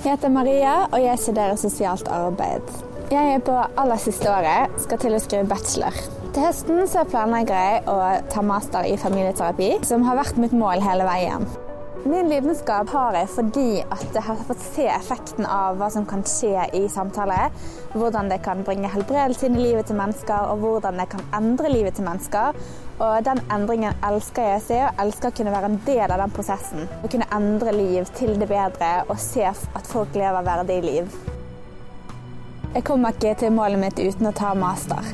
Jeg heter Maria, og jeg studerer sosialt arbeid. Jeg er på aller siste året, skal til å skrive bachelor. Til høsten så planlegger jeg å ta master i familieterapi, som har vært mitt mål hele veien. Min lidenskap har jeg fordi at jeg har fått se effekten av hva som kan skje i samtale. Hvordan det kan bringe helbredelse inn i livet til mennesker, og hvordan det kan endre livet til mennesker. Og den endringen elsker jeg å se, og elsker å kunne være en del av den prosessen. Å kunne endre liv til det bedre og se at folk lever verdig liv. Jeg kommer ikke til målet mitt uten å ta master.